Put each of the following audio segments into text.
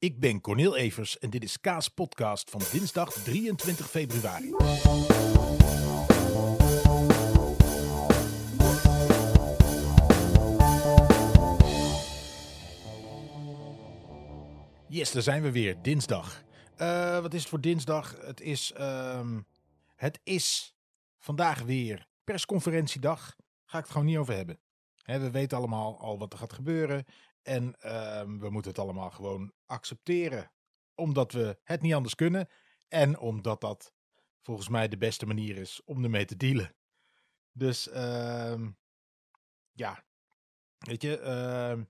Ik ben Cornel Evers en dit is Kaas Podcast van dinsdag 23 februari. Yes, daar zijn we weer. Dinsdag. Uh, wat is het voor dinsdag? Het is, um, het is vandaag weer persconferentiedag. Ga ik het gewoon niet over hebben. We weten allemaal al wat er gaat gebeuren. En uh, we moeten het allemaal gewoon accepteren. Omdat we het niet anders kunnen. En omdat dat volgens mij de beste manier is om ermee te dealen. Dus uh, ja, weet je, uh,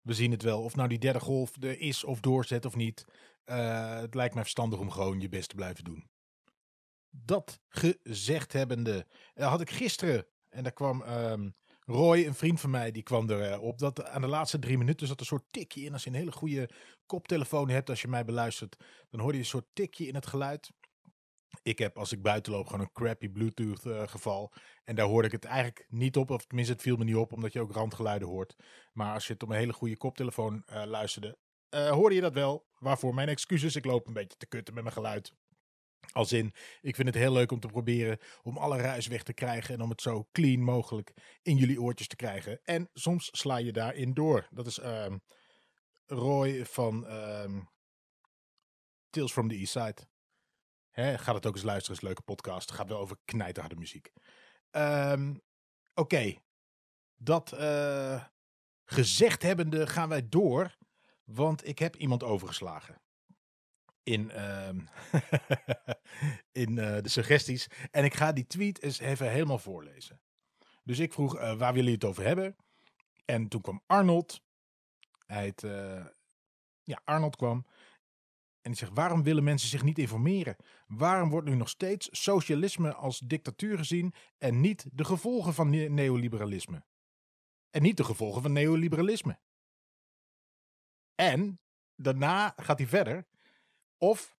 we zien het wel. Of nou die derde golf er is of doorzet of niet. Uh, het lijkt mij verstandig om gewoon je best te blijven doen. Dat gezegd hebbende, uh, had ik gisteren, en daar kwam ehm, Roy, een vriend van mij, die kwam erop. dat aan de laatste drie minuten zat een soort tikje in. Als je een hele goede koptelefoon hebt, als je mij beluistert, dan hoor je een soort tikje in het geluid. Ik heb als ik buiten loop gewoon een crappy Bluetooth uh, geval. En daar hoorde ik het eigenlijk niet op. Of tenminste, het viel me niet op, omdat je ook randgeluiden hoort. Maar als je het op een hele goede koptelefoon uh, luisterde, hoorde je dat wel. Waarvoor mijn excuses. Ik loop een beetje te kutten met mijn geluid. Als in, ik vind het heel leuk om te proberen om alle ruis weg te krijgen en om het zo clean mogelijk in jullie oortjes te krijgen. En soms sla je daarin door. Dat is um, Roy van um, Tales from the East Side. Hè, gaat het ook eens luisteren, is een leuke podcast. Het gaat wel over knijterharde muziek. Um, Oké, dat uh, gezegd hebbende gaan wij door, want ik heb iemand overgeslagen in, uh, in uh, de suggesties. En ik ga die tweet eens even helemaal voorlezen. Dus ik vroeg, uh, waar willen jullie het over hebben? En toen kwam Arnold. Hij uh, ja, Arnold kwam. En die zegt, waarom willen mensen zich niet informeren? Waarom wordt nu nog steeds socialisme als dictatuur gezien en niet de gevolgen van ne neoliberalisme? En niet de gevolgen van neoliberalisme. En daarna gaat hij verder. Of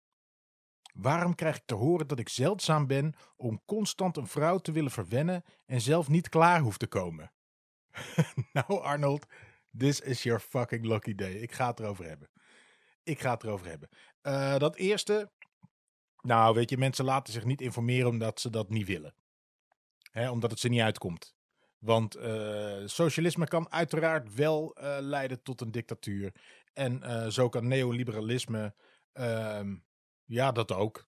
waarom krijg ik te horen dat ik zeldzaam ben om constant een vrouw te willen verwennen en zelf niet klaar hoef te komen? nou, Arnold, this is your fucking lucky day. Ik ga het erover hebben. Ik ga het erover hebben. Uh, dat eerste. Nou, weet je, mensen laten zich niet informeren omdat ze dat niet willen. Hè, omdat het ze niet uitkomt. Want uh, socialisme kan uiteraard wel uh, leiden tot een dictatuur. En zo kan neoliberalisme Um, ja, dat ook.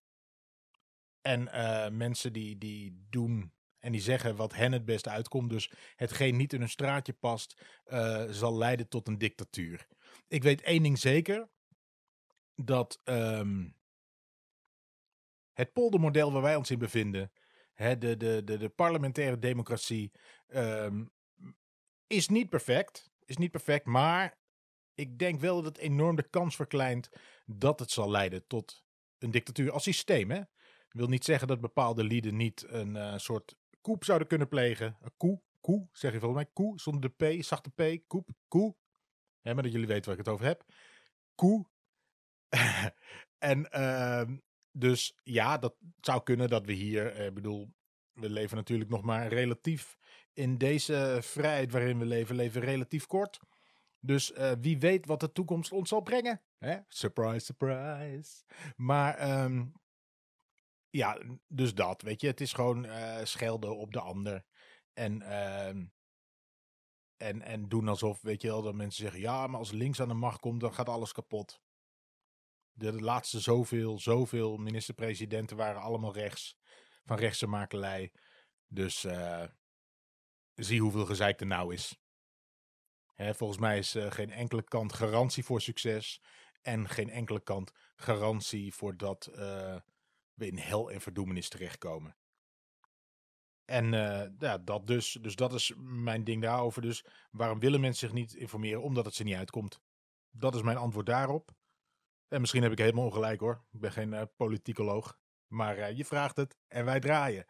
En uh, mensen die, die doen en die zeggen wat hen het beste uitkomt. Dus hetgeen niet in een straatje past, uh, zal leiden tot een dictatuur. Ik weet één ding zeker. Dat um, het poldermodel waar wij ons in bevinden, hè, de, de, de, de parlementaire democratie, um, is niet perfect. Is niet perfect, maar ik denk wel dat het enorm de kans verkleint dat het zal leiden tot een dictatuur als systeem. Hè? wil niet zeggen dat bepaalde lieden niet een uh, soort koep zouden kunnen plegen. Een koe, koe, zeg je volgens mij. Koe, zonder de P, zachte P, koep, koe. Maar dat jullie weten waar ik het over heb. Koe. en uh, dus ja, dat zou kunnen dat we hier, ik uh, bedoel, we leven natuurlijk nog maar relatief in deze vrijheid waarin we leven, leven relatief kort. Dus uh, wie weet wat de toekomst ons zal brengen. Hè? Surprise, surprise. Maar um, ja, dus dat, weet je. Het is gewoon uh, schelden op de ander. En, uh, en, en doen alsof, weet je wel, dat mensen zeggen... Ja, maar als links aan de macht komt, dan gaat alles kapot. De, laatste zoveel, zoveel minister-presidenten waren allemaal rechts. Van rechtse makelij. Dus uh, zie hoeveel gezeik er nou is. Volgens mij is uh, geen enkele kant garantie voor succes. En geen enkele kant garantie voor dat uh, we in hel en verdoemenis terechtkomen. En uh, ja, dat dus. Dus dat is mijn ding daarover. Dus waarom willen mensen zich niet informeren? Omdat het ze niet uitkomt. Dat is mijn antwoord daarop. En misschien heb ik helemaal ongelijk hoor. Ik ben geen politicoloog. Maar je vraagt het en wij draaien.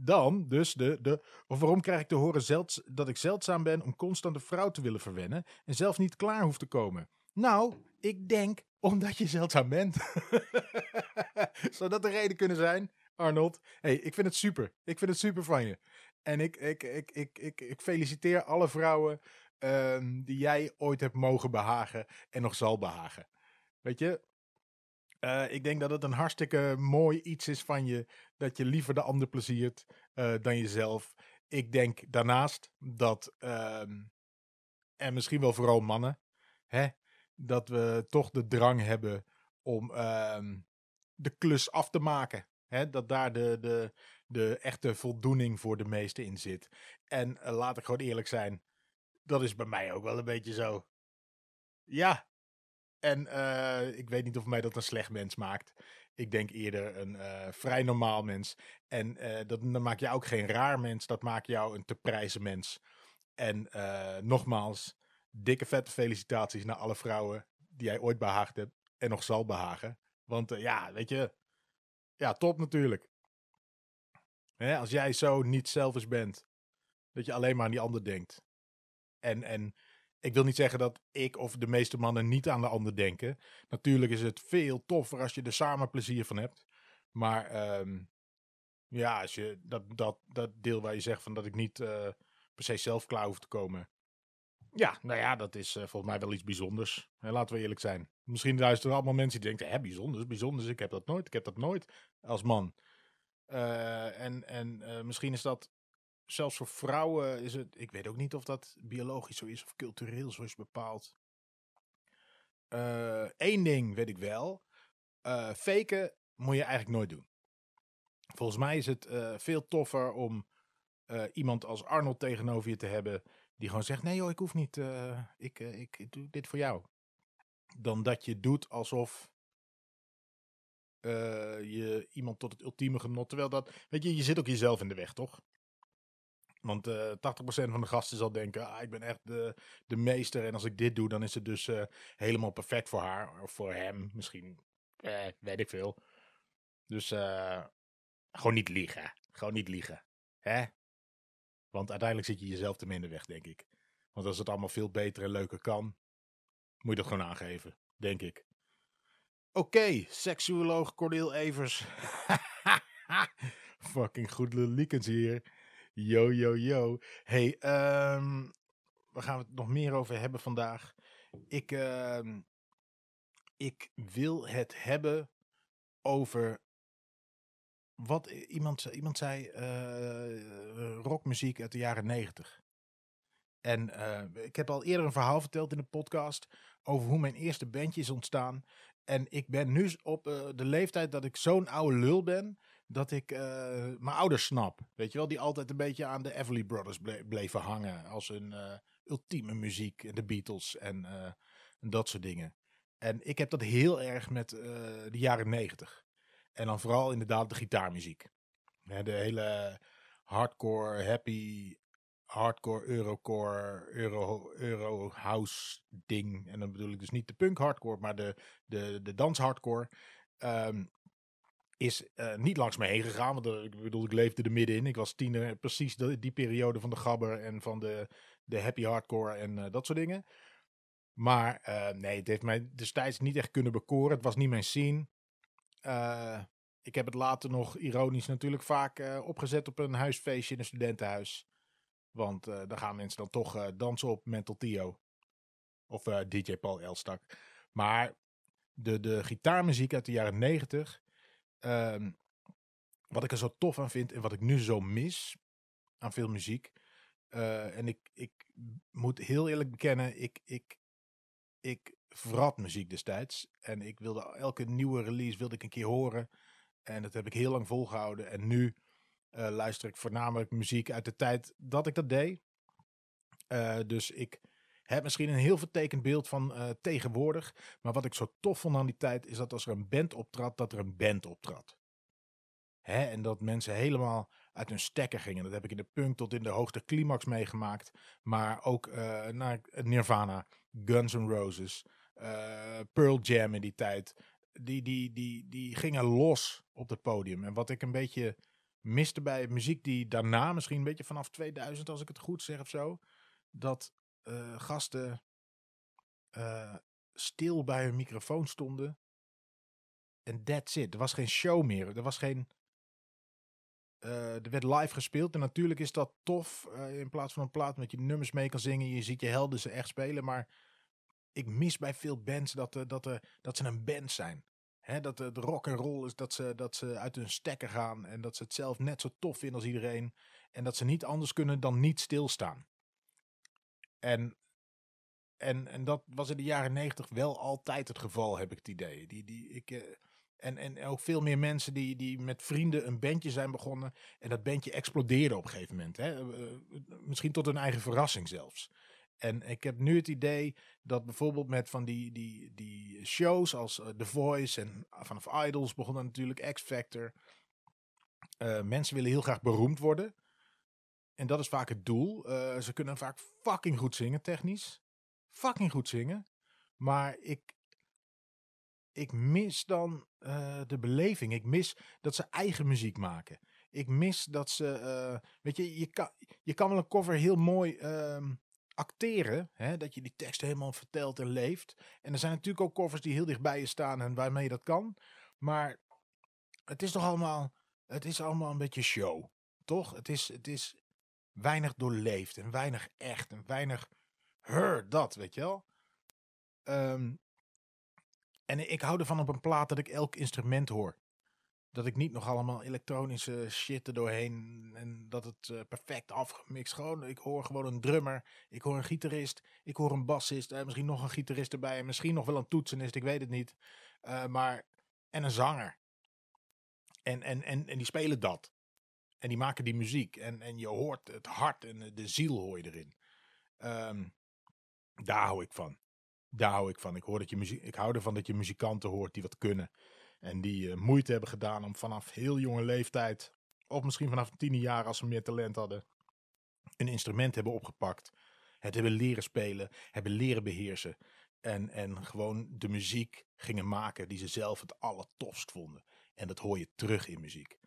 Dan dus de, de of waarom krijg ik te horen zelds, dat ik zeldzaam ben om constant een vrouw te willen verwennen en zelf niet klaar hoeft te komen? Nou, ik denk omdat je zeldzaam bent. Zou dat de reden kunnen zijn, Arnold? hey, ik vind het super. Ik vind het super van je. En ik, ik, ik, ik, ik, ik feliciteer alle vrouwen ehm, die jij ooit hebt mogen behagen en nog zal behagen. Weet je, eh, ik denk dat het een hartstikke mooi iets is van je, dat je liever de ander pleziert uh, dan jezelf. Ik denk daarnaast dat, ehm, en misschien wel vooral mannen, hè, dat we toch de drang hebben om ehm, de klus af te maken. Hè, dat daar de, de, de echte voldoening voor de meesten in zit. En uh, laat ik gewoon eerlijk zijn, dat is bij mij ook wel een beetje zo. Ja. En uh, ik weet niet of mij dat een slecht mens maakt. Ik denk eerder een uh, vrij normaal mens. En dat, dan maak je ook geen raar mens. Dat maakt jou een te prijzen mens. En nogmaals, dikke vette felicitaties naar alle vrouwen die jij ooit behaagd hebt en nog zal behagen. Want ja, weet je, ja, top natuurlijk. Hè, als jij zo niet selfish bent, dat je alleen maar aan die ander denkt. En, en ik wil niet zeggen dat ik of de meeste mannen niet aan de ander denken. Natuurlijk is het veel toffer als je er samen plezier van hebt. Maar um, ja, als je dat, dat, dat deel waar je zegt van dat ik niet uh, per se zelf klaar hoef te komen. Ja, nou ja, dat is uh, volgens mij wel iets bijzonders. Hè, laten we eerlijk zijn. Misschien luisteren allemaal mensen die denken, hè, bijzonders, bijzonders. Ik heb dat nooit, ik heb dat nooit als man. En en misschien is dat zelfs voor vrouwen is het. Ik weet ook niet of dat biologisch zo is of cultureel zo is bepaald. Eén uh, ding weet ik wel. faken moet je eigenlijk nooit doen. Volgens mij is het veel toffer om iemand als Arnold tegenover je te hebben. Die gewoon zegt: Nee, joh, ik hoef niet. ik, ik, ik doe dit voor jou. Dan dat je doet alsof uh, je iemand tot het ultieme genot. Terwijl dat, weet je, je zit ook jezelf in de weg, toch? Want uh, 80% van de gasten zal denken, ah, ik ben echt de, de meester. En als ik dit doe, dan is het dus uh, helemaal perfect voor haar. Of voor hem, misschien. Eh, weet ik veel. Dus uh, gewoon niet liegen. Gewoon niet liegen. Hè? Want uiteindelijk zit je jezelf te minder weg, denk ik. Want als het allemaal veel beter en leuker kan, moet je dat gewoon aangeven. Denk ik. Oké, seksuoloog Cordeel Evers. Fucking goed liekens hier. Yo, yo, yo. Hey, um, waar gaan we het nog meer over hebben vandaag? Ik, um, ik wil het hebben over wat iemand, iemand zei, uh, rockmuziek uit de jaren negentig. En uh, ik heb al eerder een verhaal verteld in de podcast over hoe mijn eerste bandje is ontstaan. En ik ben nu op uh, de leeftijd dat ik zo'n oude lul ben. Dat ik uh, mijn ouders snap. Weet je wel, die altijd een beetje aan de Everly Brothers ble bleven hangen. Als hun uh, ultieme muziek. De Beatles en, en, dat soort dingen. En ik heb dat heel erg met de jaren negentig. En dan vooral inderdaad de gitaarmuziek. De hele hardcore, happy hardcore, eurocore, euro, euro house ding. En dan bedoel ik dus niet de punk hardcore, maar de, de, de dans hardcore. Um, is uh, niet langs me heen gegaan. Want uh, ik bedoel, ik leefde er middenin. Ik was tiener, precies de, die periode van de gabber en van de, de happy hardcore en dat soort dingen. Maar nee, het heeft mij destijds niet echt kunnen bekoren. Het was niet mijn scene. ik heb het later nog ironisch natuurlijk vaak opgezet op een huisfeestje in een studentenhuis. Want daar gaan mensen dan toch dansen op Mental Tio. Of DJ Paul Elstak. Maar de, de gitaarmuziek uit de jaren negentig. Um, wat ik er zo tof aan vind en wat ik nu zo mis aan veel muziek. en ik, ik moet heel eerlijk bekennen, ik, ik, ik muziek destijds. En ik wilde elke nieuwe release wilde ik een keer horen. En dat heb ik heel lang volgehouden. En nu uh, luister ik voornamelijk muziek uit de tijd dat ik dat deed. Uh, dus ik heb misschien een heel vertekend beeld van uh, tegenwoordig. Maar wat ik zo tof vond aan die tijd is dat als er een band optrad, dat er een band optrad. Hè? En dat mensen helemaal uit hun stekker gingen. Dat heb ik in de punk tot in de hoogte climax meegemaakt. Maar ook naar Nirvana, Guns N' Roses, Pearl Jam in die tijd. Die, die, die, die gingen los op het podium. En wat ik een beetje miste bij muziek die daarna, misschien een beetje vanaf 2000 als ik het goed zeg of zo, dat uh, gasten uh, stil bij hun microfoon stonden. En that's it. Er was geen show meer. Er was geen. Uh, er werd live gespeeld en natuurlijk is dat tof. In plaats van een plaat met je nummers mee kan zingen. Je ziet je helden ze echt spelen. Maar ik mis bij veel bands dat, dat, dat ze een band zijn. Dat de rock en roll is dat ze, dat ze uit hun stekker gaan. En dat ze het zelf net zo tof vinden als iedereen. En dat ze niet anders kunnen dan niet stilstaan. En, en, en dat was in de jaren negentig wel altijd het geval, heb ik het idee. Die, die, ik, en, en ook veel meer mensen die, die met vrienden een bandje zijn begonnen. En dat bandje explodeerde op een gegeven moment. Hè? Eh, eh, misschien tot hun eigen verrassing zelfs. En ik heb nu het idee dat bijvoorbeeld met van die, die, die shows als The Voice en vanaf Idols begonnen natuurlijk X Factor. Mensen willen heel graag beroemd worden. En dat is vaak het doel. Uh, ze kunnen vaak fucking goed zingen, technisch. Fucking goed zingen. Maar ik, ik mis dan uh, de beleving. Ik mis dat ze eigen muziek maken. Ik mis dat ze, uh, weet je, je kan, je kan wel een cover heel mooi uh, acteren. Hè? Dat je die tekst helemaal vertelt en leeft. En er zijn natuurlijk ook covers die heel dichtbij je staan en waarmee je dat kan. Maar het is toch allemaal, het is allemaal een beetje show. Toch? Het is, het is weinig doorleefd en weinig echt en weinig her, dat, weet je wel. Um, en ik hou ervan op een plaat dat ik elk instrument hoor. Dat ik niet nog allemaal elektronische shit er doorheen. En dat het uh, perfect afgemixt. Gewoon, ik hoor gewoon een drummer. Ik hoor een gitarist. Ik hoor een bassist. Uh, misschien nog een gitarist erbij. En misschien nog wel een toetsenist. Ik weet het niet. Uh, maar, en een zanger. En, en, en, en die spelen dat. En die maken die muziek. En, en je hoort het hart en de ziel hoor je erin. Um, daar hou ik van. Daar hou ik van. Ik, hoor dat je muziek, ik hou ervan dat je muzikanten hoort die wat kunnen. En die uh, moeite hebben gedaan om vanaf heel jonge leeftijd, of misschien vanaf tien jaar als ze meer talent hadden, een instrument hebben opgepakt. Het hebben leren spelen, hebben leren beheersen. En, en gewoon de muziek gingen maken die ze zelf het allertofst vonden. En dat hoor je terug in muziek.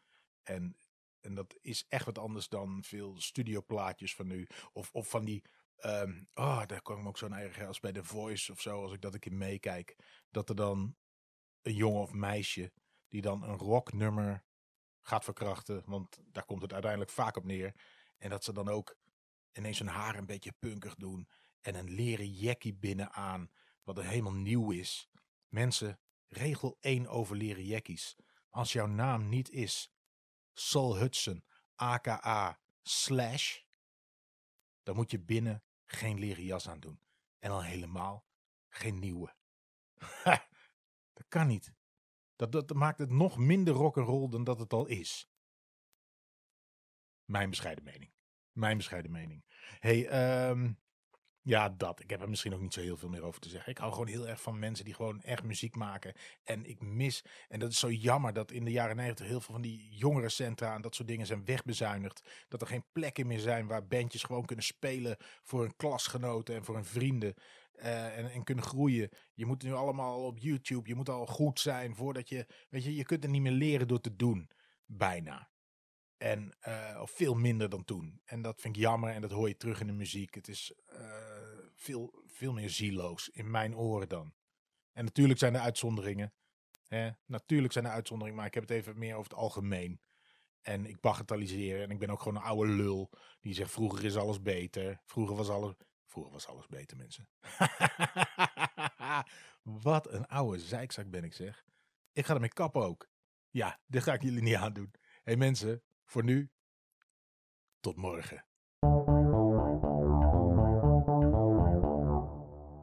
En, en dat is echt wat anders dan veel studioplaatjes van nu. Of, of van die Um, oh, daar kwam ik ook zo'n eigen als bij The Voice of zo, als ik dat ik in meekijk. Dat er dan een jongen of meisje die dan een rocknummer gaat verkrachten. Want daar komt het uiteindelijk vaak op neer. En dat ze dan ook ineens hun haar een beetje punkig doen. En een leren jackie binnenaan, wat er helemaal nieuw is. Mensen, regel 1 over leren jackies. Als jouw naam niet is Sol Hudson, aka Slash, dan moet je binnen geen leren jas aan doen. En al helemaal geen nieuwe. dat kan niet. Dat, dat maakt het nog minder rock'n'roll dan dat het al is. Mijn bescheiden mening. Mijn bescheiden mening. hey, um, ja, dat. Ik heb er misschien ook niet zo heel veel meer over te zeggen. Ik hou gewoon heel erg van mensen die gewoon echt muziek maken. En ik mis, en dat is zo jammer dat in de jaren negentig heel veel van die jongerencentra en dat soort dingen zijn wegbezuinigd. Dat er geen plekken meer zijn waar bandjes gewoon kunnen spelen voor hun klasgenoten en voor hun vrienden. Uh, en, en, kunnen groeien. Je moet nu allemaal op YouTube. Je moet al goed zijn voordat je. Weet je, je kunt het niet meer leren door te doen. Bijna. En, uh, of veel minder dan toen. En dat vind ik jammer en dat hoor je terug in de muziek. Het is uh, veel, veel meer zieloos in mijn oren dan. En natuurlijk zijn er uitzonderingen. Natuurlijk zijn er uitzonderingen, maar ik heb het even meer over het algemeen. En ik bagatelliseer en ik ben ook gewoon een oude lul die zegt vroeger is alles beter. Vroeger was alles, vroeger was alles beter mensen. Wat een oude zeikzak ben ik zeg. Ik ga ermee kappen ook. Ja, dit ga ik jullie niet aandoen. Hé hey mensen, voor nu, tot morgen.